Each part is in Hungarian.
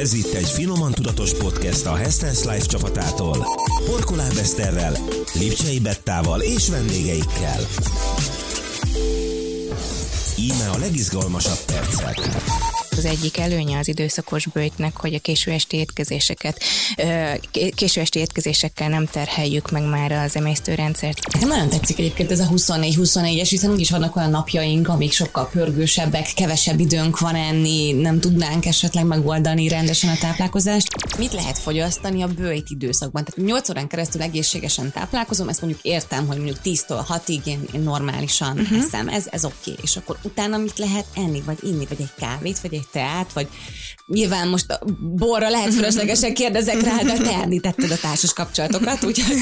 Ez itt egy finoman tudatos podcast a Hestens Life csapatától. Porkoláb Eszterrel, Lipcsei Bettával és vendégeikkel. Íme a legizgalmasabb percek. Az egyik előnye az időszakos bőjtnek, hogy a késő esti étkezéseket, késő esti étkezésekkel nem terheljük meg már az emésztőrendszert. Nekem nagyon tetszik egyébként ez a 24-24-es, hiszen úgyis vannak olyan napjaink, amik sokkal pörgősebbek, kevesebb időnk van enni, nem tudnánk esetleg megoldani rendesen a táplálkozást. Mit lehet fogyasztani a bőjt időszakban? Tehát 8 órán keresztül egészségesen táplálkozom, ezt mondjuk értem, hogy mondjuk 10-től 6-ig én, én normálisan uh-huh. eszem, ez, ez oké. Okay. És akkor utána mit lehet enni, vagy inni, vagy egy kávét, vagy egy teát, vagy nyilván most a borra lehet fölöslegesen kérdezek rá, de te említetted a társas kapcsolatokat, úgyhogy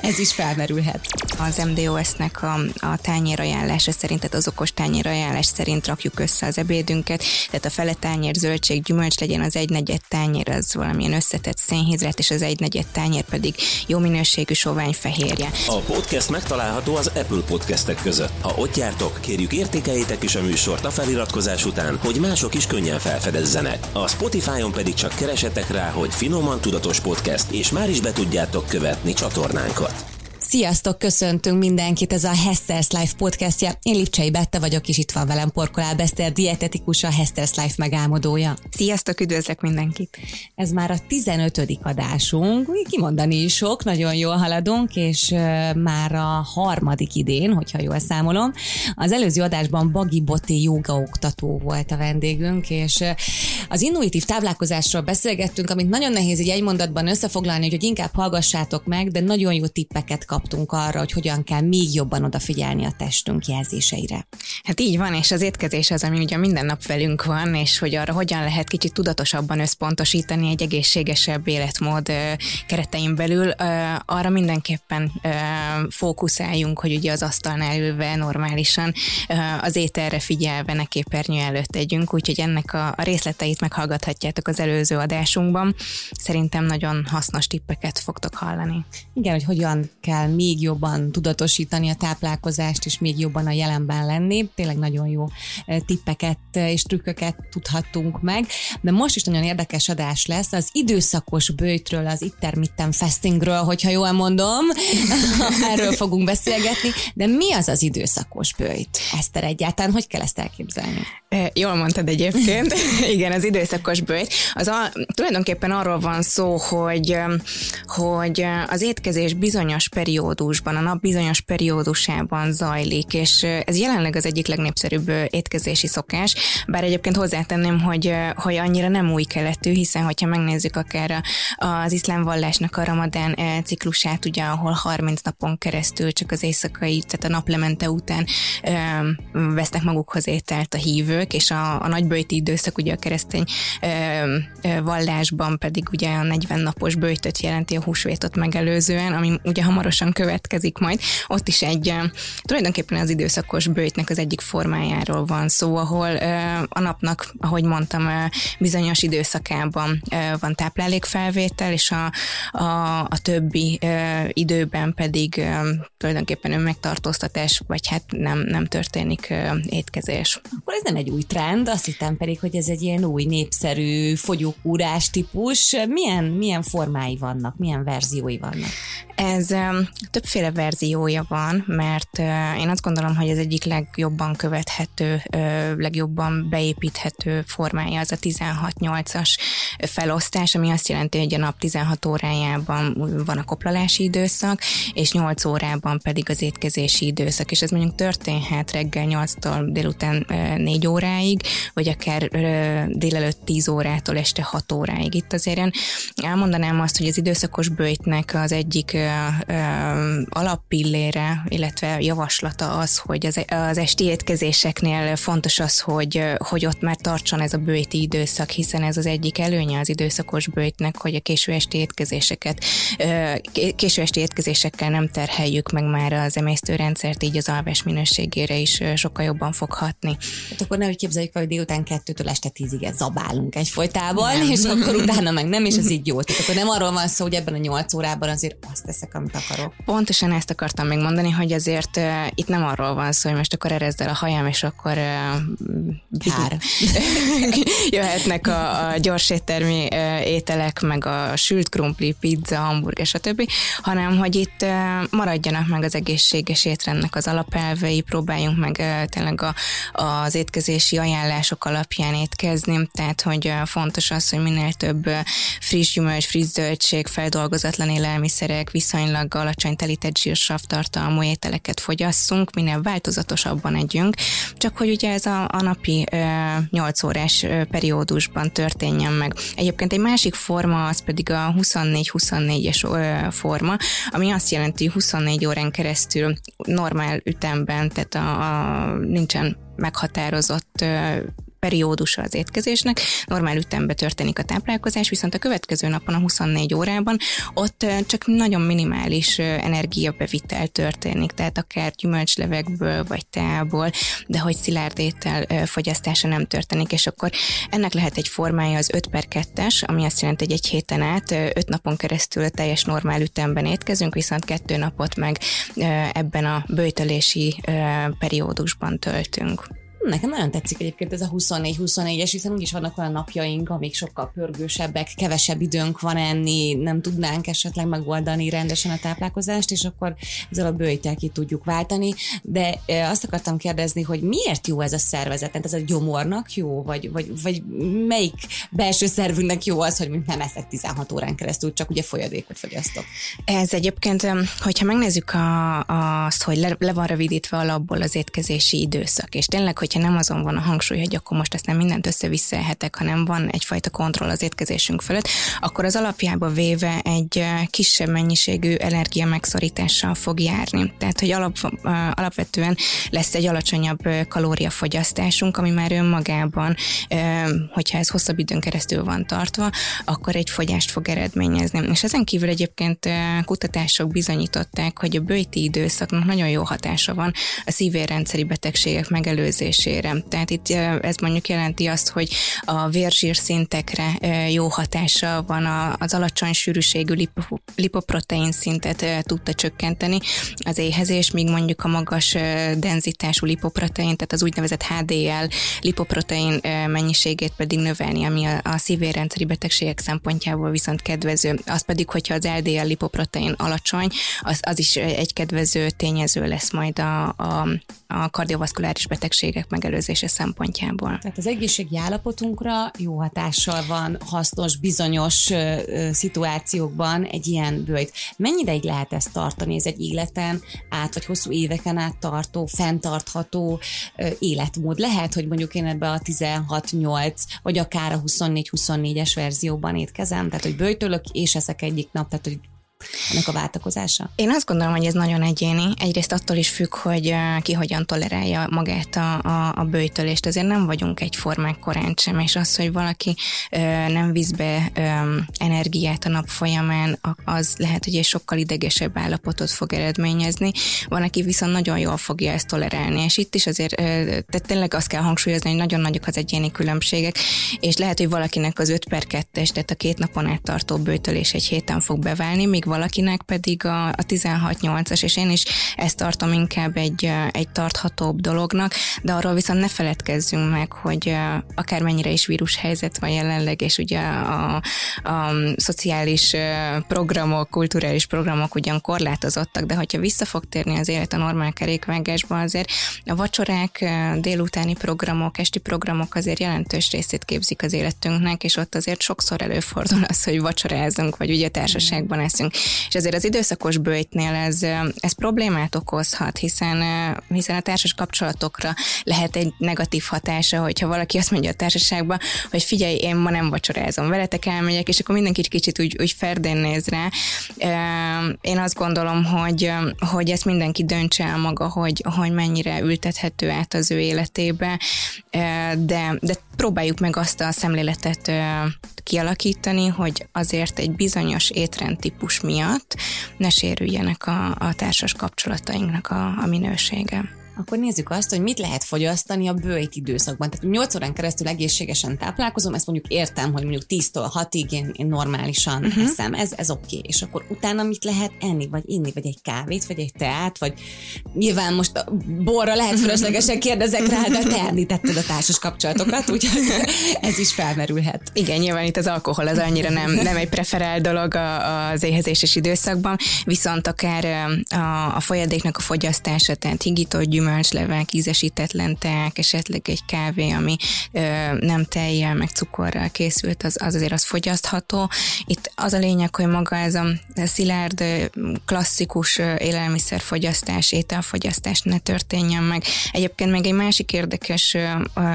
ez is felmerülhet. Az MDOS-nek a, a tányérajánlása szerint, tehát az okos tányérajánlás szerint rakjuk össze az ebédünket, tehát a fele tányér zöldség, gyümölcs legyen, az egynegyed tányér az valamilyen összetett szénhidrát, és az egynegyed tányér pedig jó minőségű sovány fehérje. A podcast megtalálható az Apple podcastek között. Ha ott jártok, kérjük értékeljétek is a műsort a feliratkozás után, hogy mások is könnyen felfedezzenek. A Spotify-on pedig csak keresetek rá, hogy Finoman Tudatos Podcast, és már is be tudjátok követni csatornánkat. Sziasztok, köszöntünk mindenkit, ez a Hester's Life podcastja. Én Lipcsei Bette vagyok, és itt van velem Porkolá Beszter, dietetikus, a Hester's Life megálmodója. Sziasztok, üdvözlök mindenkit! Ez már a 15. adásunk, kimondani is sok, nagyon jól haladunk, és már a harmadik idén, hogyha jól számolom. Az előző adásban Bagi Boti oktató volt a vendégünk, és az intuitív táplálkozásról beszélgettünk, amit nagyon nehéz egy mondatban összefoglalni, hogy inkább hallgassátok meg, de nagyon jó tippeket kap kaptunk arra, hogy hogyan kell még jobban odafigyelni a testünk jelzéseire. Hát így van, és az étkezés az, ami ugye minden nap velünk van, és hogy arra hogyan lehet kicsit tudatosabban összpontosítani egy egészségesebb életmód keretein belül, arra mindenképpen fókuszáljunk, hogy ugye az asztalnál ülve normálisan az ételre figyelve ne képernyő előtt tegyünk, úgyhogy ennek a, részleteit meghallgathatjátok az előző adásunkban. Szerintem nagyon hasznos tippeket fogtok hallani. Igen, hogy hogyan kell még jobban tudatosítani a táplálkozást, és még jobban a jelenben lenni. Tényleg nagyon jó tippeket és trükköket tudhattunk meg. De most is nagyon érdekes adás lesz az időszakos bőjtről, az intermittent fastingről, hogyha jól mondom. Erről fogunk beszélgetni. De mi az az időszakos bőjt? Eszter egyáltalán, hogy kell ezt elképzelni? Jól mondtad egyébként. Igen, az időszakos bőjt. Az a, tulajdonképpen arról van szó, hogy, hogy az étkezés bizonyos periódus periódusban, a nap bizonyos periódusában zajlik, és ez jelenleg az egyik legnépszerűbb étkezési szokás, bár egyébként hozzátenném, hogy, hogy annyira nem új keletű, hiszen hogyha megnézzük akár az iszlám vallásnak a ramadán ciklusát, ugye, ahol 30 napon keresztül csak az éjszakai, tehát a naplemente után vesznek magukhoz ételt a hívők, és a, a nagybőjti időszak ugye a keresztény vallásban pedig ugye a 40 napos bőjtöt jelenti a húsvétot megelőzően, ami ugye hamarosan hamarosan következik majd. Ott is egy tulajdonképpen az időszakos bőjtnek az egyik formájáról van szó, ahol a napnak, ahogy mondtam, bizonyos időszakában van táplálékfelvétel, és a, a, a többi időben pedig tulajdonképpen önmegtartóztatás, vagy hát nem, nem történik étkezés. Akkor ez nem egy új trend, azt hittem pedig, hogy ez egy ilyen új népszerű fogyókúrás típus. Milyen, milyen formái vannak, milyen verziói vannak? Ez többféle verziója van, mert én azt gondolom, hogy ez egyik legjobban követhető, legjobban beépíthető formája az a 16-8-as felosztás, ami azt jelenti, hogy a nap 16 órájában van a koplalási időszak, és 8 órában pedig az étkezési időszak, és ez mondjuk történhet reggel 8-tól délután 4 óráig, vagy akár délelőtt 10 órától este 6 óráig. Itt azért én elmondanám azt, hogy az időszakos bőjtnek az egyik alappillére, illetve javaslata az, hogy az, az esti étkezéseknél fontos az, hogy, hogy ott már tartson ez a bőjti időszak, hiszen ez az egyik előnye az időszakos bőjtnek, hogy a késő esti étkezéseket, késő esti étkezésekkel nem terheljük meg már az emésztőrendszert, így az alvás minőségére is sokkal jobban fog hatni. Hát akkor nem képzeljük, hogy délután kettőtől este tízig zabálunk egyfolytában, nem. és akkor utána meg nem, és ez így jó. Tehát akkor nem arról van szó, hogy ebben a nyolc órában azért azt teszek, amit akarok. Pontosan ezt akartam még mondani, hogy azért uh, itt nem arról van szó, hogy most akkor erezd el a hajam, és akkor uh, Kár. jöhetnek a, a gyors éttermi uh, ételek, meg a sült krumpli, pizza, hamburger, stb., hanem hogy itt uh, maradjanak meg az egészséges étrendnek az alapelvei, próbáljunk meg uh, tényleg a, az étkezési ajánlások alapján étkezni, tehát hogy uh, fontos az, hogy minél több uh, friss gyümölcs, friss zöldség, feldolgozatlan élelmiszerek, viszonylag alacsony telített zsírsav tartalmú ételeket fogyasszunk, minél változatosabban együnk, csak hogy ugye ez a, a napi ö, 8 órás periódusban történjen meg. Egyébként egy másik forma az pedig a 24-24-es forma, ami azt jelenti, hogy 24 órán keresztül normál ütemben, tehát a, a, nincsen meghatározott periódusa az étkezésnek, normál ütemben történik a táplálkozás, viszont a következő napon, a 24 órában ott csak nagyon minimális energiabevitel történik, tehát akár gyümölcslevekből vagy teából, de hogy szilárd étel fogyasztása nem történik, és akkor ennek lehet egy formája az 5 per 2-es, ami azt jelenti, hogy egy héten át 5 napon keresztül teljes normál ütemben étkezünk, viszont kettő napot meg ebben a bőtölési periódusban töltünk. Nekem nagyon tetszik egyébként ez a 24-24-es, hiszen úgyis vannak olyan napjaink, amik sokkal pörgősebbek, kevesebb időnk van enni, nem tudnánk esetleg megoldani rendesen a táplálkozást, és akkor ezzel a bőjtel ki tudjuk váltani. De azt akartam kérdezni, hogy miért jó ez a szervezet? Ez a gyomornak jó, vagy, vagy, vagy melyik belső szervünknek jó az, hogy nem eszek 16 órán keresztül, csak ugye folyadékot fogyasztok? Ez egyébként, hogyha megnézzük a, azt, hogy le, le van rövidítve alapból az étkezési időszak, és tényleg, hogy hogyha nem azon van a hangsúly, hogy akkor most ezt nem mindent össze-visszaehetek, hanem van egyfajta kontroll az étkezésünk fölött, akkor az alapjába véve egy kisebb mennyiségű energia megszorítással fog járni. Tehát, hogy alap, alapvetően lesz egy alacsonyabb kalóriafogyasztásunk, ami már önmagában, hogyha ez hosszabb időn keresztül van tartva, akkor egy fogyást fog eredményezni. És ezen kívül egyébként kutatások bizonyították, hogy a bőti időszaknak nagyon jó hatása van a szívérrendszeri betegségek megelőzésére működésére. Tehát itt ez mondjuk jelenti azt, hogy a vérzsír szintekre jó hatása van, az alacsony sűrűségű lipoprotein szintet tudta csökkenteni az éhezés, míg mondjuk a magas denzitású lipoprotein, tehát az úgynevezett HDL lipoprotein mennyiségét pedig növelni, ami a szívérrendszeri betegségek szempontjából viszont kedvező. Az pedig, hogyha az LDL lipoprotein alacsony, az, az is egy kedvező tényező lesz majd a, a, a kardiovaszkuláris betegségek megelőzése szempontjából. Tehát az egészségi állapotunkra jó hatással van, hasznos, bizonyos ö, ö, szituációkban egy ilyen bőjt. Mennyi ideig lehet ezt tartani? Ez egy életen át, vagy hosszú éveken át tartó, fenntartható ö, életmód. Lehet, hogy mondjuk én ebbe a 16-8, vagy akár a 24-24-es verzióban étkezem, tehát hogy bőjtölök, és ezek egyik nap, tehát hogy ennek a váltakozása? Én azt gondolom, hogy ez nagyon egyéni. Egyrészt attól is függ, hogy ki hogyan tolerálja magát a, a, a bőjtölést. Azért nem vagyunk egyformák korán sem, és az, hogy valaki ö, nem visz be ö, energiát a nap folyamán, az lehet, hogy egy sokkal idegesebb állapotot fog eredményezni. Van, aki viszont nagyon jól fogja ezt tolerálni, és itt is azért, ö, tehát tényleg azt kell hangsúlyozni, hogy nagyon nagyok az egyéni különbségek, és lehet, hogy valakinek az 5 per 2-es, tehát a két napon át tartó bőtölés egy héten fog beválni, míg valakinek pedig a, a 16-8-as, és én is ezt tartom inkább egy, egy tarthatóbb dolognak, de arról viszont ne feledkezzünk meg, hogy akármennyire is vírushelyzet van jelenleg, és ugye a, a szociális programok, kulturális programok ugyan korlátozottak, de hogyha vissza fog térni az élet a normál kerékvágásba, azért a vacsorák, délutáni programok, esti programok azért jelentős részét képzik az életünknek, és ott azért sokszor előfordul az, hogy vacsorázunk, vagy ugye társaságban eszünk. És azért az időszakos bőjtnél ez, ez problémát okozhat, hiszen, hiszen a társas kapcsolatokra lehet egy negatív hatása, hogyha valaki azt mondja a társaságban, hogy figyelj, én ma nem vacsorázom, veletek elmegyek, és akkor mindenki kicsit úgy, úgy ferdén néz rá. Én azt gondolom, hogy, hogy ezt mindenki döntse el maga, hogy, hogy mennyire ültethető át az ő életébe, de, de próbáljuk meg azt a szemléletet kialakítani, hogy azért egy bizonyos étrendtípus miatt ne sérüljenek a, a társas kapcsolatainknak a, a minősége. Akkor nézzük azt, hogy mit lehet fogyasztani a bőjt időszakban. Tehát 8 órán keresztül egészségesen táplálkozom, ezt mondjuk értem, hogy mondjuk 10-től 6-ig én, én normálisan uh-huh. eszem, ez, ez oké. Okay. És akkor utána mit lehet enni, vagy inni, vagy egy kávét, vagy egy teát, vagy nyilván most a borra lehet fölöslegesen kérdezek rá, de te említetted a társas kapcsolatokat, úgyhogy ez is felmerülhet. Igen, nyilván itt az alkohol az annyira nem, nem egy preferált dolog az éhezéses időszakban, viszont akár a, a folyadéknak a fogyasztása, tehát higított gyümölcslevek, ízesítetlen teák, esetleg egy kávé, ami ö, nem tejjel, meg cukorral készült, az, az azért az fogyasztható. Itt az a lényeg, hogy maga ez a szilárd, klasszikus élelmiszerfogyasztás, ételfogyasztás ne történjen meg. Egyébként még egy másik érdekes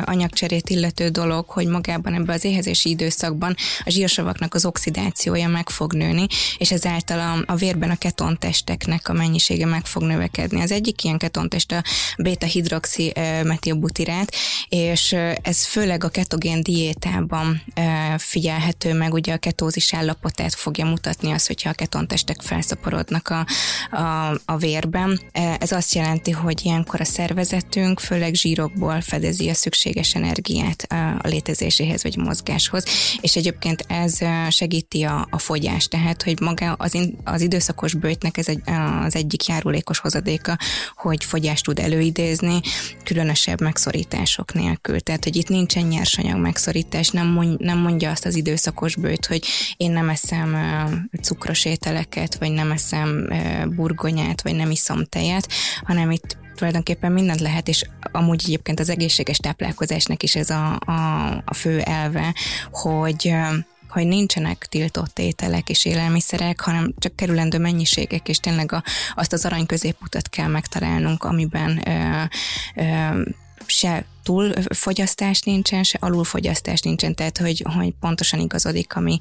anyagcserét illető dolog, hogy magában ebben az éhezési időszakban a zsírsavaknak az oxidációja meg fog nőni, és ezáltal a, a vérben a ketontesteknek a mennyisége meg fog növekedni. Az egyik ilyen ketontest a beta-hidroxi metilbutirát, és ez főleg a ketogén diétában figyelhető meg, ugye a ketózis állapotát fogja mutatni az, hogyha a ketontestek felszaporodnak a, a, a vérben. Ez azt jelenti, hogy ilyenkor a szervezetünk főleg zsírokból fedezi a szükséges energiát a létezéséhez vagy a mozgáshoz, és egyébként ez segíti a, a fogyást, tehát hogy maga az, in, az időszakos bőjtnek ez egy, az egyik járulékos hozadéka, hogy fogyást tud előidézni, különösebb megszorítások nélkül. Tehát, hogy itt nincsen nyersanyag megszorítás, nem, mond, nem mondja azt az időszakos bőt, hogy én nem eszem cukros ételeket, vagy nem eszem burgonyát, vagy nem iszom tejet, hanem itt tulajdonképpen mindent lehet, és amúgy egyébként az egészséges táplálkozásnak is ez a, a, a fő elve, hogy hogy nincsenek tiltott ételek és élelmiszerek, hanem csak kerülendő mennyiségek, és tényleg a, azt az arany középutat kell megtalálnunk, amiben ö, ö, se túlfogyasztás nincsen, se alulfogyasztás nincsen, tehát hogy, hogy pontosan igazodik a mi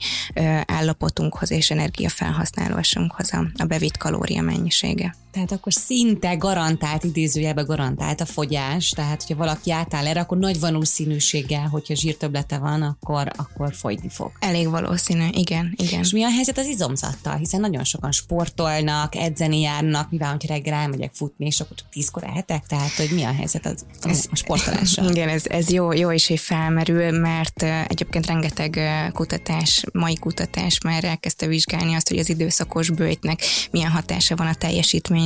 állapotunkhoz és energiafelhasználásunkhoz a, a bevitt kalória mennyisége. Tehát akkor szinte garantált, idézőjelbe garantált a fogyás, tehát hogyha valaki átáll erre, akkor nagy valószínűséggel, hogyha zsírtöblete van, akkor, akkor fogyni fog. Elég valószínű, igen, igen. És mi a helyzet az izomzattal? Hiszen nagyon sokan sportolnak, edzeni járnak, mivel hogy reggel elmegyek futni, és akkor csak tízkor elhetek, tehát hogy mi a helyzet az, ez, a sportolás? Igen, ez, ez jó, jó is, hogy felmerül, mert egyébként rengeteg kutatás, mai kutatás már elkezdte vizsgálni azt, hogy az időszakos bőjtnek milyen hatása van a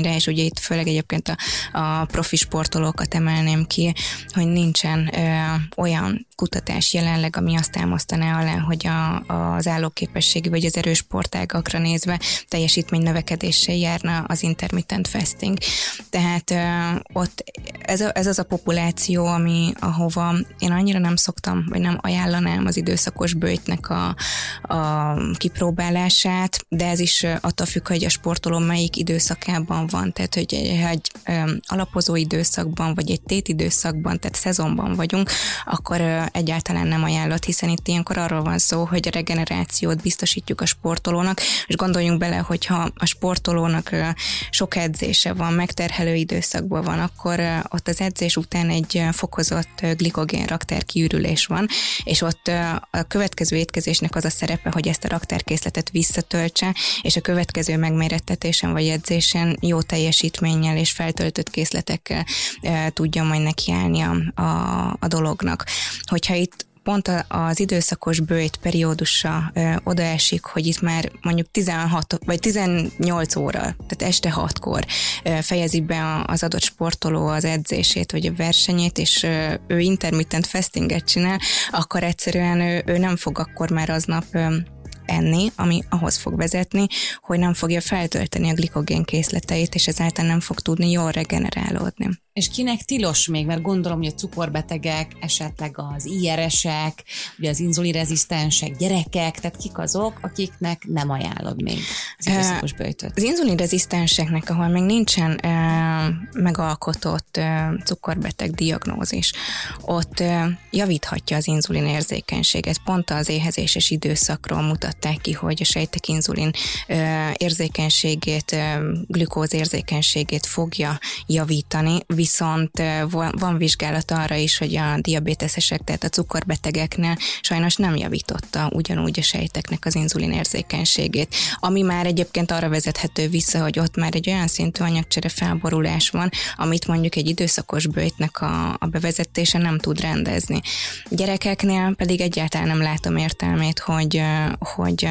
teljesítményre, és ugye itt főleg egyébként a, a profi sportolókat emelném ki, hogy nincsen ö, olyan kutatás jelenleg, ami azt támasztaná alá, hogy a, az állóképességi vagy az erős sportágakra nézve teljesítmény növekedéssel járna az intermittent fasting. Tehát ö, ott ez, a, ez az a populáció, ami ahova én annyira nem szoktam, vagy nem ajánlanám az időszakos bőjtnek a, a kipróbálását, de ez is attól függ, hogy a sportoló melyik időszakában van, tehát hogy egy, egy alapozó időszakban, vagy egy tét időszakban, tehát szezonban vagyunk, akkor egyáltalán nem ajánlott, hiszen itt ilyenkor arról van szó, hogy a regenerációt biztosítjuk a sportolónak, és gondoljunk bele, hogyha a sportolónak sok edzése van, megterhelő időszakban van, akkor ott az edzés után egy fokozott glikogén raktár kiürülés van, és ott a következő étkezésnek az a szerepe, hogy ezt a raktárkészletet visszatöltse, és a következő megmérettetésen vagy edzésen jó teljesítménnyel és feltöltött készletekkel tudja majd nekiállni a, a, a dolognak. Hogyha itt pont az időszakos bőjt periódusa ö, odaesik, hogy itt már mondjuk 16 vagy 18 óra, tehát este 6-kor ö, fejezi be az adott sportoló az edzését vagy a versenyét, és ö, ő intermittent fastinget csinál, akkor egyszerűen ő, ő nem fog akkor már aznap ö, enni, ami ahhoz fog vezetni, hogy nem fogja feltölteni a glikogén készleteit, és ezáltal nem fog tudni jól regenerálódni. És kinek tilos még, mert gondolom, hogy a cukorbetegek, esetleg az IRS-ek, ugye az inzulinrezisztensek, gyerekek, tehát kik azok, akiknek nem ajánlod még az időszakos bőjtöt? Az inzulinrezisztenseknek, ahol még nincsen e, megalkotott e, cukorbeteg diagnózis, ott e, javíthatja az inzulin érzékenységet. Pont az éhezéses időszakról mutatták ki, hogy a sejtek inzulin e, érzékenységét, e, glükóz érzékenységét fogja javítani, viszont van, vizsgálat arra is, hogy a diabéteszesek, tehát a cukorbetegeknél sajnos nem javította ugyanúgy a sejteknek az inzulin érzékenységét, ami már egyébként arra vezethető vissza, hogy ott már egy olyan szintű anyagcsere felborulás van, amit mondjuk egy időszakos bőjtnek a, a bevezetése nem tud rendezni. Gyerekeknél pedig egyáltalán nem látom értelmét, hogy, hogy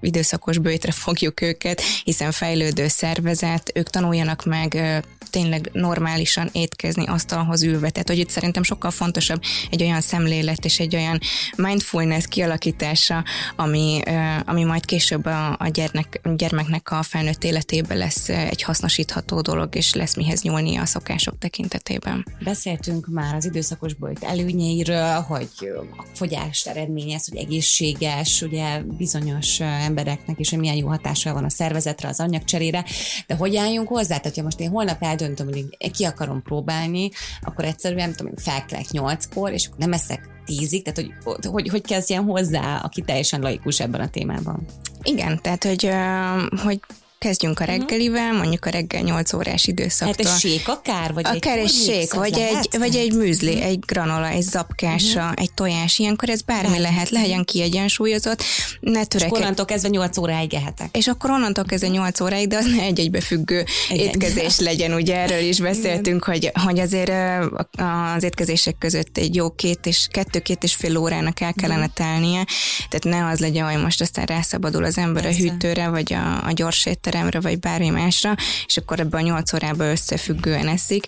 időszakos bőjtre fogjuk őket, hiszen fejlődő szervezet, ők tanuljanak meg tényleg normálisan étkezni asztalhoz ülve. Tehát, hogy itt szerintem sokkal fontosabb egy olyan szemlélet és egy olyan mindfulness kialakítása, ami, ami majd később a, a gyermek, gyermeknek a felnőtt életében lesz egy hasznosítható dolog, és lesz mihez nyúlni a szokások tekintetében. Beszéltünk már az időszakos bőjt előnyeiről, hogy a fogyást eredményez, hogy egészséges, ugye bizonyos embereknek is, hogy milyen jó hatással van a szervezetre, az anyagcserére, de hogy álljunk hozzá? Tehát, ha most én holnap eldöntöm, hogy ki akarom próbálni, akkor egyszerűen tudom, felkelek nyolckor, és akkor nem eszek tízig, tehát hogy, hogy, hogy kezdjen hozzá, aki teljesen laikus ebben a témában. Igen, tehát hogy, hogy kezdjünk a mhm. reggelivel, mondjuk a reggel 8 órás időszaktól. Hát egy sék akár? Vagy akár egy, egy sék, vagy egy, vagy egy műzli, uh-huh. egy granola, egy zapkása, uh-huh. egy tojás, ilyenkor ez bármi Bár. lehet, legyen kiegyensúlyozott, ne töreke. És onnantól kezdve 8 óráig ehetek. És akkor onnantól kezdve 8 óráig, de az ne egy egybefüggő Igen. étkezés legyen, ugye erről is beszéltünk, hogy, hogy azért az étkezések között egy jó két és kettő-két és fél órának el kellene telnie, tehát ne az legyen, hogy most aztán rászabadul az ember Persze. a hűtőre, vagy a, a gyors étteremre, vagy bármi másra, és akkor ebben a nyolc órában összefüggően eszik,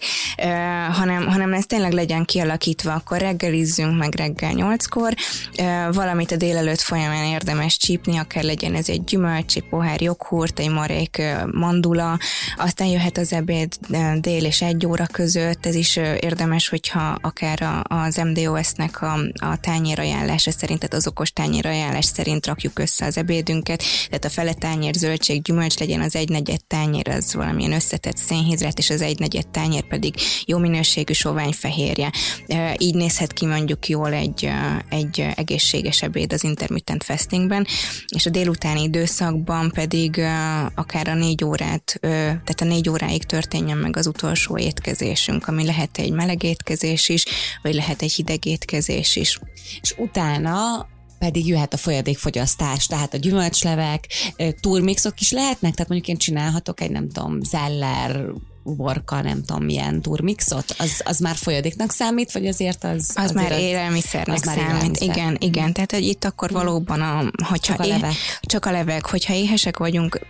hanem, hanem ez tényleg legyen kialakítva, akkor reggelizzünk meg reggel nyolckor, uh, valamit a délelőtt folyamán érdemes csípni, akár legyen ez egy gyümölcs, egy pohár joghurt, egy marék mandula, aztán jöhet az ebéd dél és egy óra között, ez is érdemes, hogyha akár az MDOS-nek a, a tányérajánlása szerint, tehát az okos tányérajánlás szerint rakjuk össze az ebédünket, tehát a fele tányér zöldség, gyümölcs legyen az egy negyed tányér, az valamilyen összetett szénhidrát, és az egy negyed tányér pedig jó minőségű sovány fehérje. Így nézhet ki mondjuk jól egy, egy egészséges ebéd az intermittent fastingben, és a délutáni időszakban pedig akár a négy órát, tehát a négy óráig történjen meg az utolsó étkezésünk, ami lehet egy meleg étkezés is, vagy lehet egy hideg étkezés is. És utána pedig jöhet a folyadékfogyasztás, tehát a gyümölcslevek, turmixok is lehetnek, tehát mondjuk én csinálhatok egy nem tudom, zeller, uborka, nem tudom milyen turmixot, az, az már folyadéknak számít, vagy azért az... Az azért már élelmiszernek az számít, élelmiszer. igen, igen, tehát hogy itt akkor valóban, a, hogyha csak a levek. É, csak a levek, hogyha éhesek vagyunk,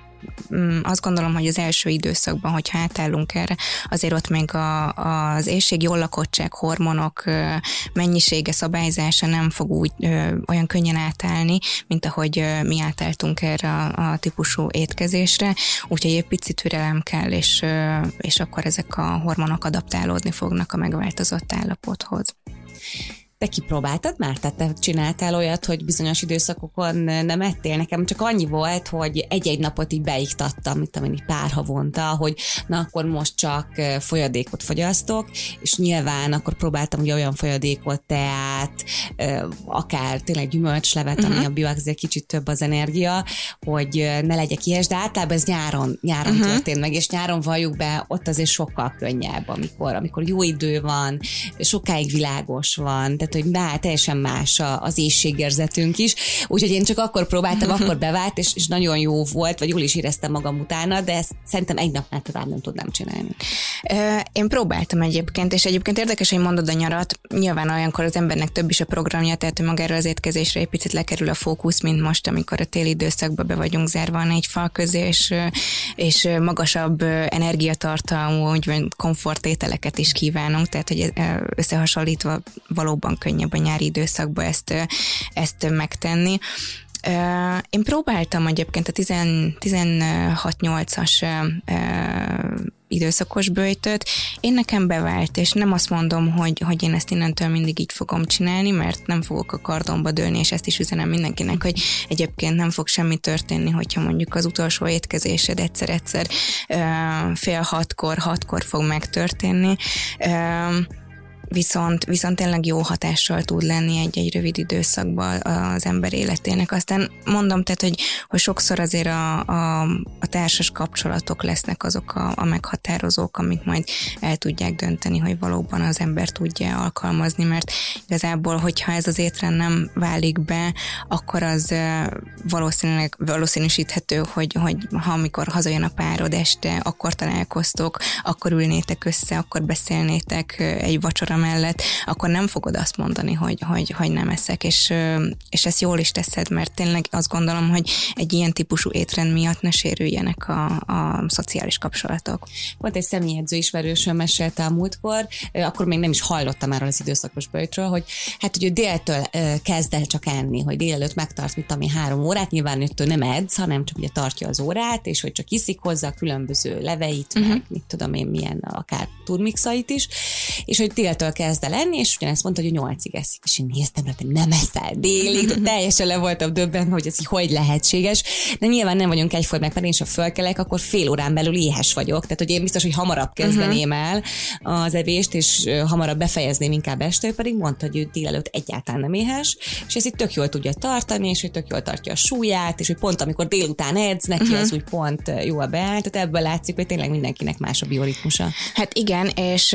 azt gondolom, hogy az első időszakban, hogy átállunk erre, azért ott még a, az éjség jól lakottság, hormonok mennyisége, szabályzása nem fog úgy olyan könnyen átállni, mint ahogy mi átálltunk erre a, a típusú étkezésre, úgyhogy egy picit türelem kell, és, és akkor ezek a hormonok adaptálódni fognak a megváltozott állapothoz. Te kipróbáltad már? Tehát te csináltál olyat, hogy bizonyos időszakokon nem ettél? Nekem csak annyi volt, hogy egy-egy napot így beiktattam, mint amennyi pár havonta, hogy na akkor most csak folyadékot fogyasztok, és nyilván akkor próbáltam ugye olyan folyadékot, teát, akár tényleg gyümölcslevet, uh-huh. ami mhm. a azért kicsit több az energia, hogy ne legyek ilyes, de általában ez nyáron, nyáron uh-huh. történt meg, és nyáron valljuk be, ott azért sokkal könnyebb, amikor, amikor jó idő van, sokáig világos van, de tehát hogy bár teljesen más az éjségérzetünk is, úgyhogy én csak akkor próbáltam, akkor bevált, és, és nagyon jó volt, vagy jól is éreztem magam utána, de ezt szerintem egy napnál tovább nem tudnám csinálni. Én próbáltam egyébként, és egyébként érdekes, hogy mondod a nyarat, nyilván olyankor az embernek több is a programja, tehát magára az étkezésre egy picit lekerül a fókusz, mint most, amikor a téli időszakban be vagyunk zárva a négy fal közé, és, és magasabb energiatartalmú, úgymond komfortételeket is kívánunk, tehát hogy összehasonlítva valóban könnyebb a nyári időszakban ezt, ezt megtenni. Én próbáltam egyébként a 16-8-as időszakos bőjtöt. Én nekem bevált, és nem azt mondom, hogy, hogy én ezt innentől mindig így fogom csinálni, mert nem fogok a kardomba dőlni, és ezt is üzenem mindenkinek, hogy egyébként nem fog semmi történni, hogyha mondjuk az utolsó étkezésed egyszer-egyszer fél hatkor, hatkor fog megtörténni viszont, viszont tényleg jó hatással tud lenni egy-egy rövid időszakban az ember életének. Aztán mondom, tehát, hogy, hogy sokszor azért a, a, a társas kapcsolatok lesznek azok a, a meghatározók, amik majd el tudják dönteni, hogy valóban az ember tudja alkalmazni, mert igazából, hogyha ez az étrend nem válik be, akkor az valószínűleg valószínűsíthető, hogy, hogy ha amikor hazajön a párod este, akkor találkoztok, akkor ülnétek össze, akkor beszélnétek egy vacsora mellett, akkor nem fogod azt mondani, hogy, hogy, hogy nem eszek, és, és ezt jól is teszed, mert tényleg azt gondolom, hogy egy ilyen típusú étrend miatt ne sérüljenek a, a szociális kapcsolatok. Volt egy személyedző ismerősöm mesélte a múltkor, akkor még nem is hallottam már az időszakos bőjtről, hogy hát, hogy ő déltől kezd el csak enni, hogy délelőtt megtart, mit ami három órát, nyilván őtől nem edz, hanem csak ugye tartja az órát, és hogy csak iszik hozzá a különböző leveit, uh-huh. meg mit tudom én, milyen akár turmixait is, és hogy déltől kezd el enni, és ugyanezt mondta, hogy nyolcig eszik, és én néztem, hogy nem eszel délig, teljesen le voltam döbben, hogy ez így hogy lehetséges, de nyilván nem vagyunk egyformák, mert én is, ha fölkelek, akkor fél órán belül éhes vagyok, tehát hogy én biztos, hogy hamarabb kezdeném uh-huh. el az evést, és hamarabb befejezném inkább este, pedig mondta, hogy ő délelőtt egyáltalán nem éhes, és ez itt tök jól tudja tartani, és hogy tök jól tartja a súlyát, és hogy pont amikor délután edz, neki uh-huh. az úgy pont jól beáll, tehát ebből látszik, hogy tényleg mindenkinek más a bioritmusa. Hát igen, és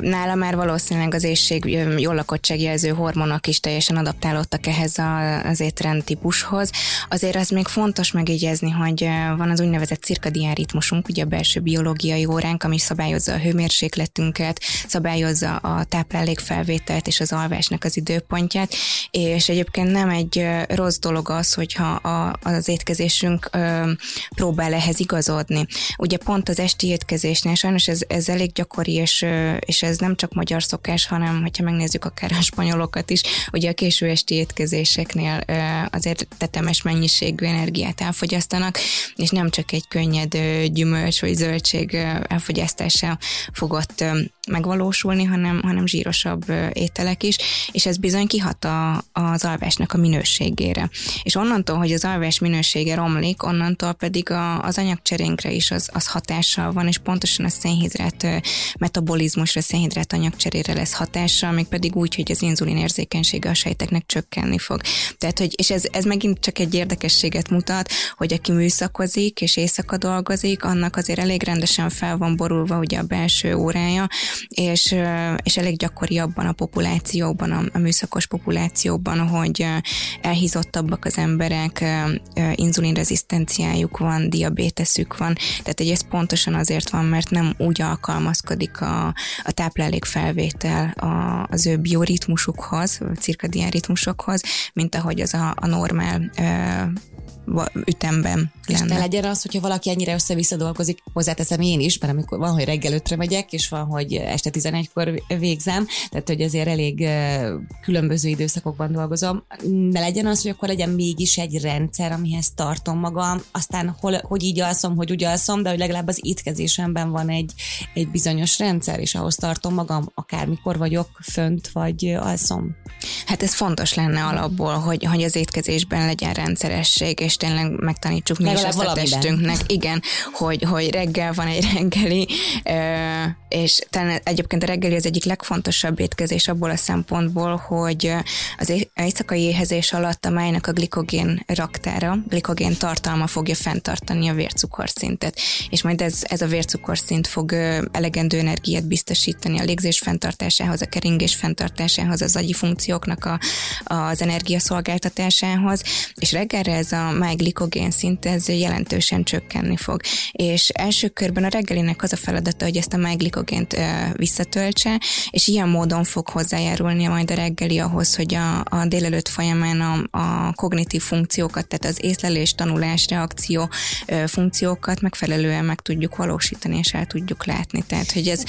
nála már valószínűleg az éjség jól lakottságjelző hormonok is teljesen adaptálódtak ehhez az étrend típushoz. Azért az még fontos megjegyezni, hogy van az úgynevezett cirkadián ritmusunk, ugye a belső biológiai óránk, ami szabályozza a hőmérsékletünket, szabályozza a táplálékfelvételt és az alvásnak az időpontját, és egyébként nem egy rossz dolog az, hogyha a, az étkezésünk ö, próbál ehhez igazodni. Ugye pont az esti étkezésnél sajnos ez, ez elég gyakori, és, és ez nem csak magyar szokás, hanem hogyha megnézzük akár a spanyolokat is, ugye a késő esti étkezéseknél azért tetemes mennyiségű energiát elfogyasztanak, és nem csak egy könnyed gyümölcs vagy zöldség elfogyasztása fogott megvalósulni, hanem, hanem zsírosabb ételek is, és ez bizony kihat a, az alvásnak a minőségére. És onnantól, hogy az alvás minősége romlik, onnantól pedig a, az anyagcserénkre is az, az hatással van, és pontosan a szénhidrát metabolizmusra, szénhidrát anyagcserére lesz hatással, még pedig úgy, hogy az inzulin érzékenysége a sejteknek csökkenni fog. Tehát, hogy, és ez, ez megint csak egy érdekességet mutat, hogy aki műszakozik és éjszaka dolgozik, annak azért elég rendesen fel van borulva ugye a belső órája, és, és elég gyakori abban a populációban, a, a műszakos populációban, hogy elhízottabbak az emberek, inzulinrezisztenciájuk van, diabéteszük van, tehát hogy ez pontosan azért van, mert nem úgy alkalmazkodik a, a táplálékfelvétel a, az ő bioritmusukhoz, cirkadián ritmusokhoz, mint ahogy az a, a normál ütemben és lenne. ne legyen az, hogyha valaki ennyire össze-vissza dolgozik, hozzáteszem én is, mert amikor van, hogy reggel ötre megyek, és van, hogy este 11-kor végzem, tehát hogy azért elég különböző időszakokban dolgozom. Ne legyen az, hogy akkor legyen mégis egy rendszer, amihez tartom magam, aztán hol, hogy így alszom, hogy úgy alszom, de hogy legalább az étkezésemben van egy, egy bizonyos rendszer, és ahhoz tartom magam, akármikor vagyok fönt, vagy alszom. Hát ez fontos lenne alapból, hogy, hogy az étkezésben legyen rendszeresség, és tényleg megtanítsuk mi is ezt a testünknek. Igen, hogy, hogy reggel van egy reggeli, és talán egyébként a reggeli az egyik legfontosabb étkezés abból a szempontból, hogy az éjszakai éhezés alatt a májnak a glikogén raktára, glikogén tartalma fogja fenntartani a vércukorszintet, és majd ez, ez a vércukorszint fog elegendő energiát biztosítani a légzés fenntartásához, a keringés fenntartásához, az agyi funkcióknak a, az energiaszolgáltatásához, és reggelre ez a máj glikogén szint, ez jelentősen csökkenni fog. És első körben a reggelinek az a feladata, hogy ezt a máj glikogént visszatöltse, és ilyen módon fog hozzájárulni majd a reggeli ahhoz, hogy a, a délelőtt folyamán a, a kognitív funkciókat, tehát az észlelés, tanulás, reakció funkciókat megfelelően meg tudjuk valósítani, és el tudjuk látni. Tehát, hogy ez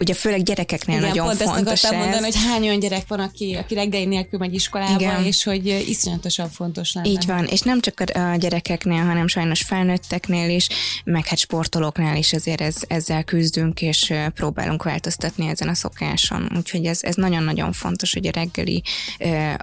ugye főleg gyerekeknél Igen, nagyon pont fontos ezt ez. mondani, hogy hány olyan gyerek van, aki, aki reggeli nélkül megy iskolába, Igen. és hogy iszonyatosan fontos lenne. Így van, és nem csak a gyerekeknél, hanem sajnos felnőtteknél is, meg hát sportolóknál is azért ez, ezzel küzdünk, és próbálunk változtatni ezen a szokáson. Úgyhogy ez, ez nagyon-nagyon fontos, hogy a reggeli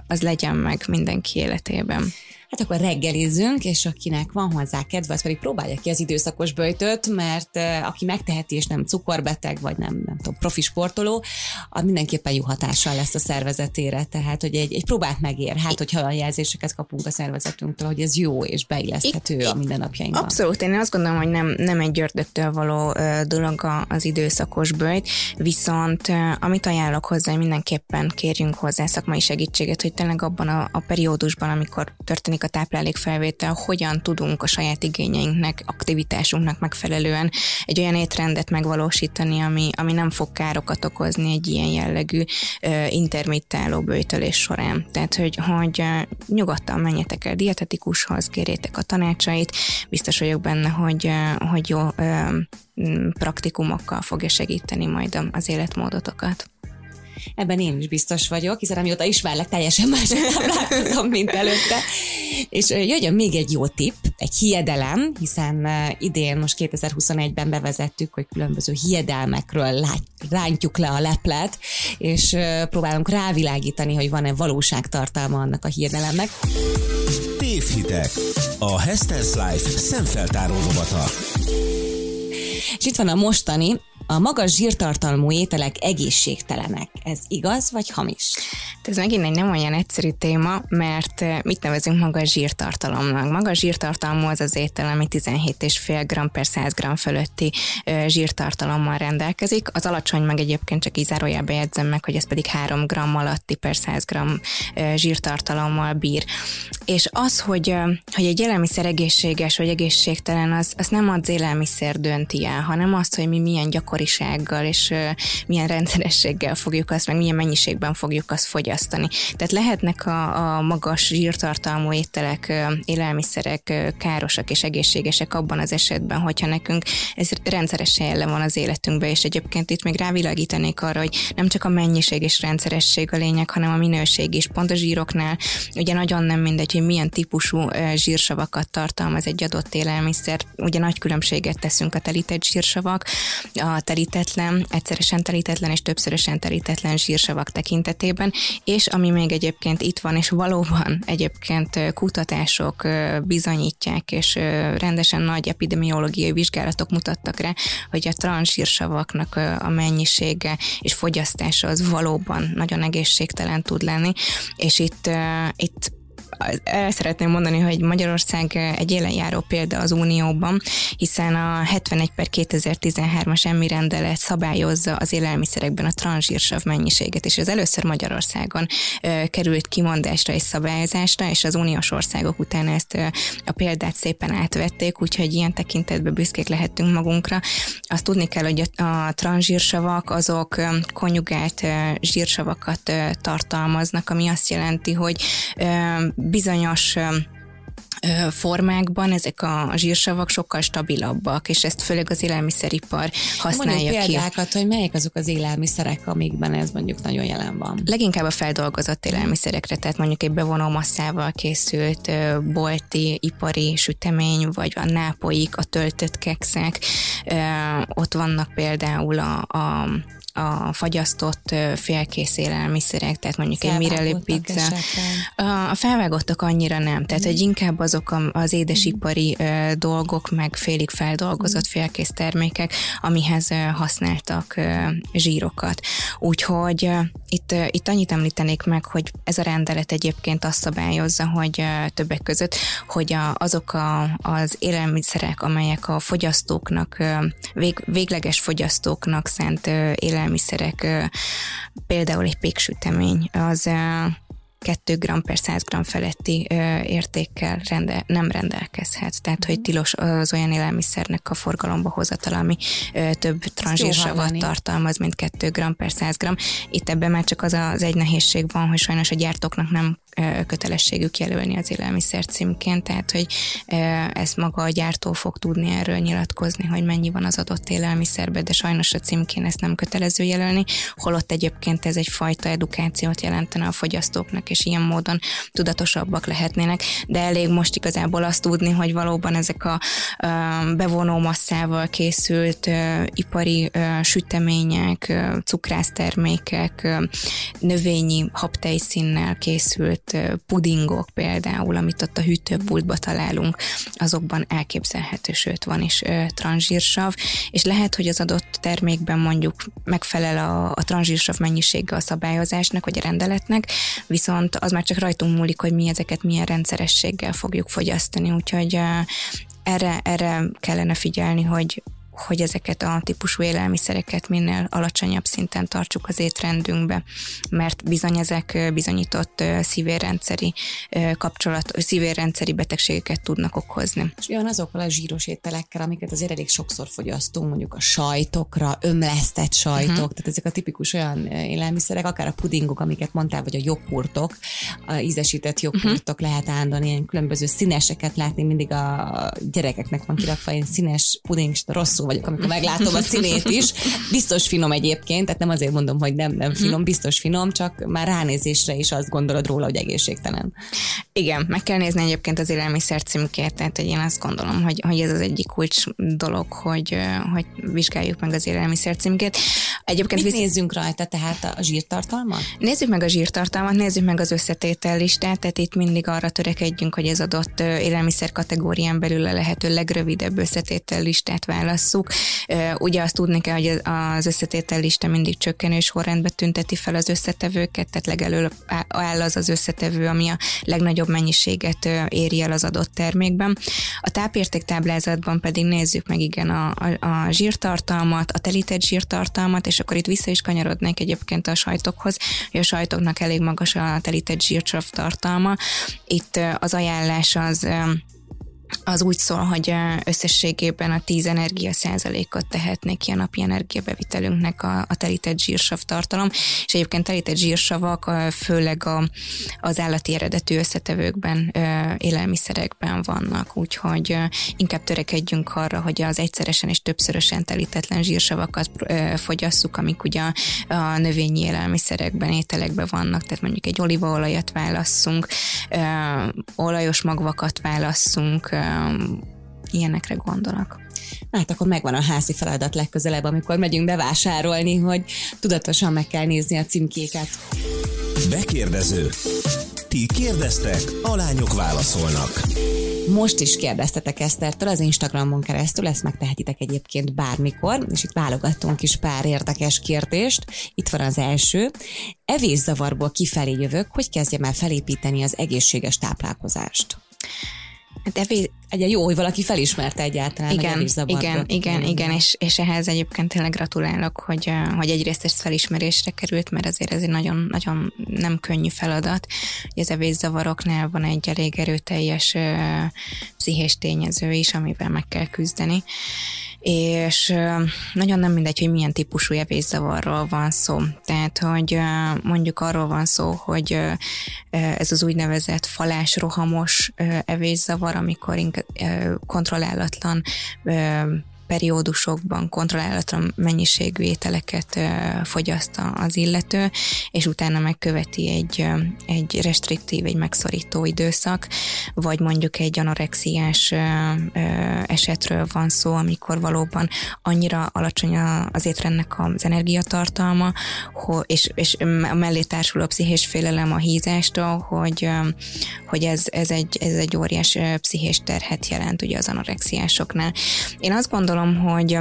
az legyen meg mindenki életében. Hát akkor reggelizzünk, és akinek van hozzá kedve, az pedig próbálja ki az időszakos böjtöt, mert aki megteheti, és nem cukorbeteg, vagy nem, nem tudom, profi sportoló, az mindenképpen jó hatással lesz a szervezetére. Tehát, hogy egy, egy próbát megér. Hát, hogyha a jelzéseket kapunk a szervezetünktől, hogy ez jó és beilleszthető a mindennapjainkban. Abszolút, én azt gondolom, hogy nem, nem egy ördögtől való dolog az időszakos bőjt, viszont amit ajánlok hozzá, hogy mindenképpen kérjünk hozzá szakmai segítséget, hogy tényleg abban a, a periódusban, amikor történik a táplálékfelvétel, hogyan tudunk a saját igényeinknek, aktivitásunknak megfelelően egy olyan étrendet megvalósítani, ami, ami nem fog károkat okozni egy ilyen jellegű uh, intermittáló bőjtölés során. Tehát, hogy, hogy nyugodtan menjetek el dietetikushoz, kérjétek a tanácsait, biztos vagyok benne, hogy, hogy jó uh, praktikumokkal fogja segíteni majd az életmódotokat. Ebben én is biztos vagyok, hiszen amióta ismerlek, teljesen más táplálkozom, mint előtte. És jöjjön még egy jó tipp, egy hiedelem, hiszen idén most 2021-ben bevezettük, hogy különböző hiedelmekről lát, rántjuk le a leplet, és próbálunk rávilágítani, hogy van-e valóságtartalma annak a hiedelemnek. Tévhitek. A Hester's Life szemfeltáró robata. És itt van a mostani, a magas zsírtartalmú ételek egészségtelenek. Ez igaz vagy hamis? Ez megint egy nem olyan egyszerű téma, mert eh, mit nevezünk magas zsírtartalomnak? Magas zsírtartalmú az az étel, ami 17,5 g per 100 g fölötti eh, zsírtartalommal rendelkezik. Az alacsony meg egyébként csak ízárójába jegyzem meg, hogy ez pedig 3 g alatti per 100 g eh, zsírtartalommal bír. És az, hogy, hogy egy élelmiszer egészséges vagy egészségtelen, az, az nem az élelmiszer dönti el, hanem azt, hogy mi milyen gyakorisággal és milyen rendszerességgel fogjuk azt, meg milyen mennyiségben fogjuk azt fogyasztani. Tehát lehetnek a, a magas zsírtartalmú ételek, élelmiszerek károsak és egészségesek abban az esetben, hogyha nekünk ez rendszeresen jele van az életünkben, és egyébként itt még rávilágítanék arra, hogy nem csak a mennyiség és rendszeresség a lényeg, hanem a minőség is. Pont a zsíroknál ugye nagyon nem mindegy, hogy milyen típusú zsírsavakat tartalmaz egy adott élelmiszer. Ugye nagy különbséget teszünk a telített zsírsavak, a telítetlen, egyszeresen telítetlen és többszörösen telítetlen zsírsavak tekintetében, és ami még egyébként itt van, és valóban egyébként kutatások bizonyítják, és rendesen nagy epidemiológiai vizsgálatok mutattak rá, hogy a transzsírsavaknak a mennyisége és fogyasztása az valóban nagyon egészségtelen tud lenni, és itt, itt el szeretném mondani, hogy Magyarország egy élenjáró példa az Unióban, hiszen a 71 per 2013-as emmi rendelet szabályozza az élelmiszerekben a transzsírsav mennyiséget, és ez először Magyarországon került kimondásra és szabályozásra, és az uniós országok után ezt a példát szépen átvették, úgyhogy ilyen tekintetben büszkék lehetünk magunkra. Azt tudni kell, hogy a transzsírsavak azok konjugált zsírsavakat tartalmaznak, ami azt jelenti, hogy bizonyos formákban ezek a zsírsavak sokkal stabilabbak, és ezt főleg az élelmiszeripar használja Mondjuk ki. példákat, hogy melyek azok az élelmiszerek, amikben ez mondjuk nagyon jelen van? Leginkább a feldolgozott élelmiszerekre, tehát mondjuk egy bevonó masszával készült bolti, ipari sütemény, vagy a nápoik, a töltött kekszek, ott vannak például a, a a fagyasztott félkész élelmiszerek, tehát mondjuk egy mireli pizza. A felvágottak annyira nem, tehát hogy inkább azok az édesipari dolgok, meg félig feldolgozott félkész termékek, amihez használtak zsírokat. Úgyhogy itt, itt annyit említenék meg, hogy ez a rendelet egyébként azt szabályozza, hogy többek között, hogy a, azok a, az élelmiszerek, amelyek a fogyasztóknak, vég, végleges fogyasztóknak élelmiszerek, élelmiszerek, például egy péksütemény, az 2 g per 100 g feletti értékkel rende, nem rendelkezhet. Tehát, hogy tilos az olyan élelmiszernek a forgalomba hozatal, ami több tranzsírsavat tartalmaz, mint 2 g per 100 g. Itt ebben már csak az az egy nehézség van, hogy sajnos a gyártóknak nem kötelességük jelölni az élelmiszer címként, tehát hogy ezt maga a gyártó fog tudni erről nyilatkozni, hogy mennyi van az adott élelmiszerben, de sajnos a címkén ezt nem kötelező jelölni, holott egyébként ez egyfajta edukációt jelentene a fogyasztóknak, és ilyen módon tudatosabbak lehetnének, de elég most igazából azt tudni, hogy valóban ezek a bevonó masszával készült ipari sütemények, cukrásztermékek, növényi habtejszínnel készült pudingok például, amit ott a hűtőpultba találunk, azokban elképzelhető, sőt van is transzsírsav, és lehet, hogy az adott termékben mondjuk megfelel a, a transzsírsav mennyisége a szabályozásnak, vagy a rendeletnek, viszont az már csak rajtunk múlik, hogy mi ezeket milyen rendszerességgel fogjuk fogyasztani, úgyhogy erre, erre kellene figyelni, hogy hogy ezeket a típusú élelmiszereket minél alacsonyabb szinten tartsuk az étrendünkbe, mert bizony ezek bizonyított szívérrendszeri kapcsolat, szívérrendszeri betegségeket tudnak okozni. És olyan azokkal a zsíros ételekkel, amiket azért elég sokszor fogyasztunk, mondjuk a sajtokra, ömlesztett sajtok, uh-huh. tehát ezek a tipikus olyan élelmiszerek, akár a pudingok, amiket mondtál, vagy a joghurtok, a ízesített joghurtok uh-huh. lehet állandóan ilyen különböző színeseket látni, mindig a gyerekeknek van kirakva ilyen színes puding, és rosszul vagyok, amikor meglátom a színét is. Biztos finom egyébként, tehát nem azért mondom, hogy nem, nem finom, biztos finom, csak már ránézésre is azt gondolod róla, hogy egészségtelen. Igen, meg kell nézni egyébként az élelmiszer címkét, tehát hogy én azt gondolom, hogy, hogy ez az egyik kulcs dolog, hogy, hogy vizsgáljuk meg az élelmiszer címkét. Egyébként Mit visz... nézzünk rajta, tehát a zsírtartalmat? Nézzük meg a zsírtartalmat, nézzük meg az összetétel listát, tehát itt mindig arra törekedjünk, hogy az adott élelmiszer kategórián belül a lehető legrövidebb összetétel listát válasszuk. Ugye azt tudni kell, hogy az összetétel lista mindig csökkenő sorrendben tünteti fel az összetevőket, tehát legelő áll az az összetevő, ami a legnagyobb mennyiséget éri el az adott termékben. A tápértéktáblázatban pedig nézzük meg igen a, a, a zsírtartalmat, a telített zsírtartalmat, és akkor itt vissza is kanyarodnék egyébként a sajtokhoz, hogy a sajtoknak elég magas a telített zsírcsav tartalma. Itt az ajánlás az az úgy szól, hogy összességében a 10 energia százalékot tehetnék ki a napi energiabevitelünknek a, a telített zsírsav tartalom, és egyébként telített zsírsavak főleg a, az állati eredetű összetevőkben, élelmiszerekben vannak, úgyhogy inkább törekedjünk arra, hogy az egyszeresen és többszörösen telítetlen zsírsavakat fogyasszuk, amik ugye a, a növényi élelmiszerekben, ételekben vannak, tehát mondjuk egy olívaolajat válasszunk, olajos magvakat válasszunk, ilyenekre gondolok. Hát akkor megvan a házi feladat legközelebb, amikor megyünk bevásárolni, hogy tudatosan meg kell nézni a címkéket. Bekérdező. Ti kérdeztek, a lányok válaszolnak. Most is kérdeztetek Esztertől az Instagramon keresztül, ezt megtehetitek egyébként bármikor, és itt válogattunk is pár érdekes kérdést. Itt van az első. Evészavarból kifelé jövök, hogy kezdjem el felépíteni az egészséges táplálkozást? Hát. Egy jó, hogy valaki felismerte egyáltalán igen, igen, igen, igen, és, és ehhez egyébként tényleg gratulálok, hogy, hogy egyrészt ez felismerésre került, mert azért ez egy nagyon, nagyon nem könnyű feladat. Hogy az evészavaroknál van egy elég erőteljes pszichés tényező is, amivel meg kell küzdeni és nagyon nem mindegy, hogy milyen típusú evészavarról van szó. Tehát, hogy mondjuk arról van szó, hogy ez az úgynevezett falásrohamos evészavar, amikor kontrollálatlan periódusokban kontrollálatlan mennyiségű ételeket fogyaszt az illető, és utána megköveti egy, egy restriktív, egy megszorító időszak, vagy mondjuk egy anorexiás esetről van szó, amikor valóban annyira alacsony az étrendnek az energiatartalma, és, és mellé társul a pszichés félelem a hízástól, hogy, hogy ez, ez, egy, ez egy óriás pszichés terhet jelent ugye az anorexiásoknál. Én azt gondolom, gondolom, hogy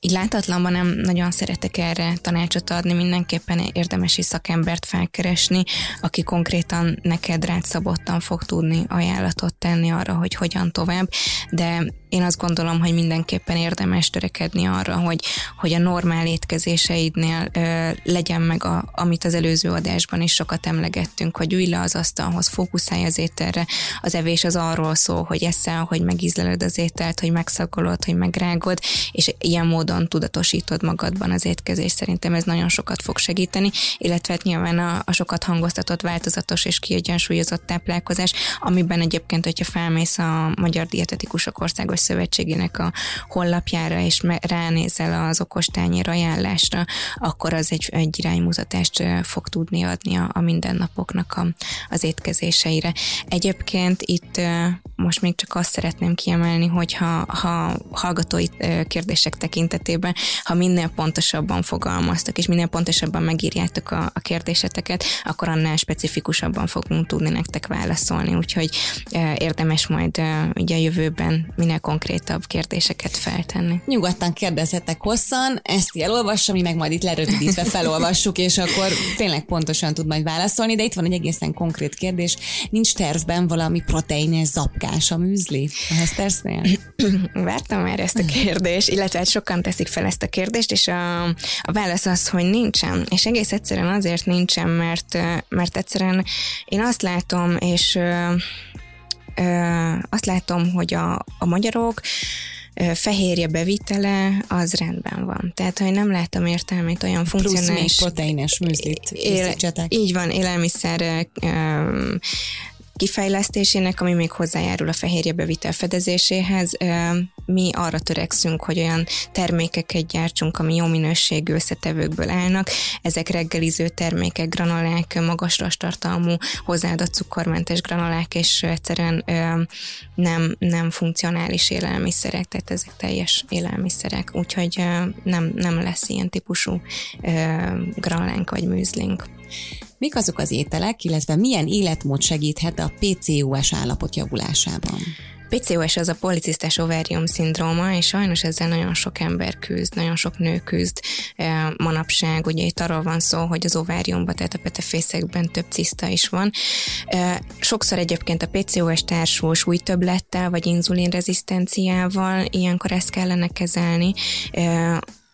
így látatlanban nem nagyon szeretek erre tanácsot adni, mindenképpen érdemes is szakembert felkeresni, aki konkrétan neked rátszabottan fog tudni ajánlatot tenni arra, hogy hogyan tovább, de én azt gondolom, hogy mindenképpen érdemes törekedni arra, hogy, hogy a normál étkezéseidnél ö, legyen meg, a, amit az előző adásban is sokat emlegettünk, hogy ülj le az asztalhoz, fókuszálj az ételre. Az evés az arról szól, hogy eszel, hogy megízleled az ételt, hogy megszagolod, hogy megrágod, és ilyen módon tudatosítod magadban az étkezés. Szerintem ez nagyon sokat fog segíteni, illetve hát nyilván a, a sokat hangoztatott, változatos és kiegyensúlyozott táplálkozás, amiben egyébként, hogyha felmész a Magyar Dietetikusok Országos Szövetségének a honlapjára, és ránézel az okostányér ajánlásra, akkor az egy, egy iránymutatást fog tudni adni a, a mindennapoknak a, az étkezéseire. Egyébként itt most még csak azt szeretném kiemelni, hogy ha, ha hallgatói kérdések tekintetében, ha minél pontosabban fogalmaztak, és minél pontosabban megírjátok a, a kérdéseteket, akkor annál specifikusabban fogunk tudni nektek válaszolni, úgyhogy érdemes majd ugye a jövőben minél konkrétabb kérdéseket feltenni. Nyugodtan kérdezzetek hosszan, ezt elolvassam, mi meg majd itt lerövidítve felolvassuk, és akkor tényleg pontosan tud majd válaszolni, de itt van egy egészen konkrét kérdés. Nincs tervben valami proteines zapkás a műzli a Hestersznél? Vártam már ezt a kérdést, illetve hát sokan teszik fel ezt a kérdést, és a, a válasz az, hogy nincsen. És egész egyszerűen azért nincsen, mert, mert egyszerűen én azt látom, és azt látom, hogy a, a magyarok fehérje bevitele, az rendben van. Tehát, hogy nem látom értelmét olyan funkcionális... Plusz még proteines műzlit él, Így van, élelmiszer kifejlesztésének, ami még hozzájárul a fehérje bevitel fedezéséhez. Mi arra törekszünk, hogy olyan termékeket gyártsunk, ami jó minőségű összetevőkből állnak. Ezek reggeliző termékek, granolák, magas tartalmú, hozzáadott cukormentes granolák, és egyszerűen nem, nem funkcionális élelmiszerek, tehát ezek teljes élelmiszerek, úgyhogy nem, nem lesz ilyen típusú granolánk vagy műzlink. Mik azok az ételek, illetve milyen életmód segíthet a PCOS állapot javulásában? PCOS az a policisztás ovárium szindróma, és sajnos ezzel nagyon sok ember küzd, nagyon sok nő küzd manapság. Ugye itt arról van szó, hogy az ováriumban, tehát a petefészekben több ciszta is van. Sokszor egyébként a PCOS társul súlytöblettel, vagy inzulinrezisztenciával, ilyenkor ezt kellene kezelni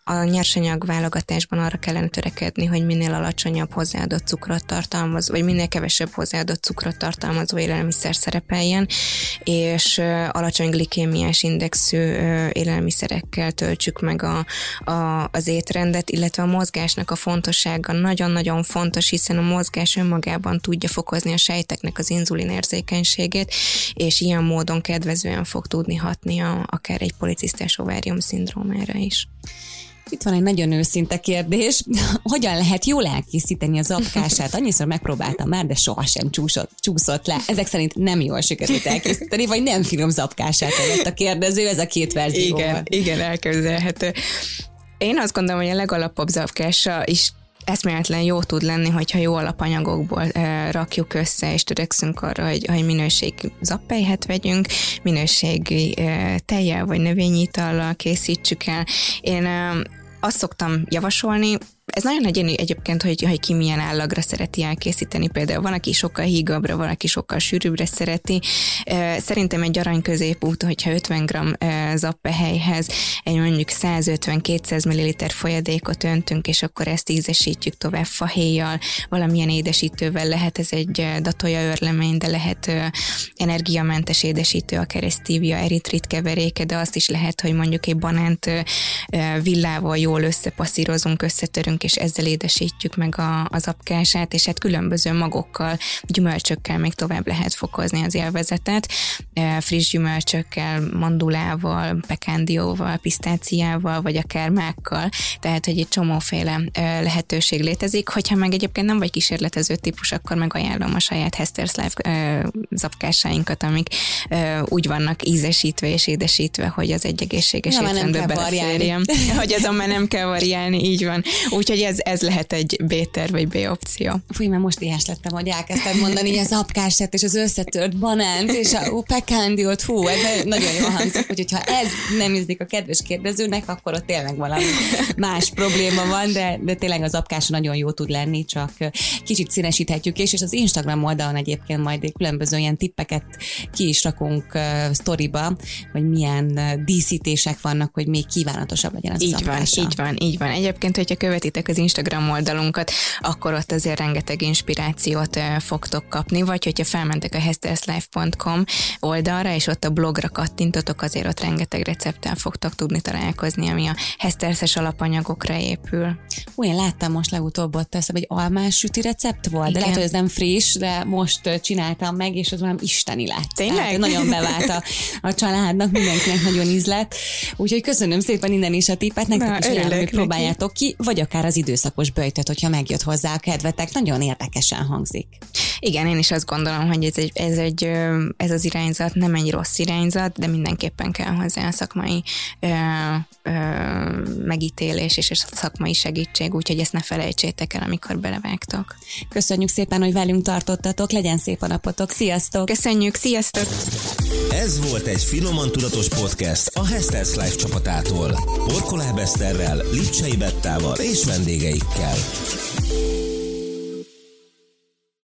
a nyersanyag válogatásban arra kellene törekedni, hogy minél alacsonyabb hozzáadott cukrot tartalmaz, vagy minél kevesebb hozzáadott cukrot tartalmazó élelmiszer szerepeljen, és alacsony glikémiás indexű élelmiszerekkel töltsük meg a, a, az étrendet, illetve a mozgásnak a fontossága nagyon-nagyon fontos, hiszen a mozgás önmagában tudja fokozni a sejteknek az inzulin érzékenységét, és ilyen módon kedvezően fog tudni hatni a, akár egy policisztás ovárium szindrómára is. Itt van egy nagyon őszinte kérdés. Hogyan lehet jól elkészíteni az apkását? Annyiszor megpróbáltam már, de sohasem csúszott, csúszott le. Ezek szerint nem jól sikerült elkészíteni, vagy nem finom zapkását adott a kérdező, ez a két verzió. Igen, van. igen, elképzelhető. Én azt gondolom, hogy a legalapabb zapkása is eszméletlen jó tud lenni, hogyha jó alapanyagokból e, rakjuk össze, és törekszünk arra, hogy, hogy minőség zappelyhet vegyünk, minőségi e, tejjel vagy növényi készítsük el. Én e, azt szoktam javasolni, ez nagyon egyéni egyébként, hogy, hogy ki milyen állagra szereti elkészíteni. Például van, aki sokkal hígabbra, van, aki sokkal sűrűbbre szereti. Szerintem egy arany középút, hogyha 50 g zappehelyhez egy mondjuk 150-200 ml folyadékot öntünk, és akkor ezt ízesítjük tovább fahéjjal, valamilyen édesítővel, lehet ez egy datolja örlemény, de lehet energiamentes édesítő, akár egy stevia eritrit keveréke, de azt is lehet, hogy mondjuk egy banánt villával jól összepasszírozunk, összetörünk, és ezzel édesítjük meg a, az apkását, és hát különböző magokkal, gyümölcsökkel még tovább lehet fokozni az élvezetet, e, friss gyümölcsökkel, mandulával, pekándióval, pisztáciával, vagy akár mákkal, tehát hogy egy csomóféle e, lehetőség létezik. Hogyha meg egyébként nem vagy kísérletező típus, akkor meg ajánlom a saját Hester's Life e, zapkásainkat, amik úgy vannak ízesítve és édesítve, hogy az egy egészséges étrendbe beleférjen. Hogy azon már nem kell variálni, így van. Úgyhogy ez, ez lehet egy B-terv vagy B-opció. Fúj, mert most éhes lettem, hogy elkezdtem mondani az apkását és az összetört banánt és a pekándiót, fú, ez nagyon jó hangzik, hogy ha ez nem ízlik a kedves kérdezőnek, akkor ott tényleg valami más probléma van, de, de tényleg az apkása nagyon jó tud lenni, csak kicsit színesíthetjük, és, és az Instagram oldalon egyébként majd különböző ilyen tippeket ki is rakunk uh, sztoriba, hogy milyen díszítések vannak, hogy még kívánatosabb legyen az így az van, így van, így van. Egyébként, hogyha követitek az Instagram oldalunkat, akkor ott azért rengeteg inspirációt fogtok kapni, vagy hogyha felmentek a hesterslife.com oldalra, és ott a blogra kattintotok, azért ott rengeteg recepttel fogtok tudni találkozni, ami a hesterses alapanyagokra épül. Ú, én láttam most legutóbb ott teszem, egy almás süti recept volt, Igen. de lehet, hogy ez nem friss, de most csináltam meg, és az már isteni lett. Tényleg? Tehát nagyon bevált a, a családnak, mindenkinek nagyon ízlett. Úgyhogy köszönöm szépen innen is a tippet, nektek Na, is ajánlom, hogy próbáljátok ki, vagy akár az az időszakos böjtöt, hogyha megjött hozzá a kedvetek. Nagyon érdekesen hangzik. Igen, én is azt gondolom, hogy ez, egy, ez, egy, ez az irányzat nem egy rossz irányzat, de mindenképpen kell hozzá a szakmai ö, ö, megítélés és a szakmai segítség, úgyhogy ezt ne felejtsétek el, amikor belevágtok. Köszönjük szépen, hogy velünk tartottatok, legyen szép a napotok, sziasztok! Köszönjük, sziasztok! Ez volt egy Finoman Tudatos Podcast a Hesters Life csapatától. Porkoláb Eszterrel, Lipcsei Bettával és vendégeikkel.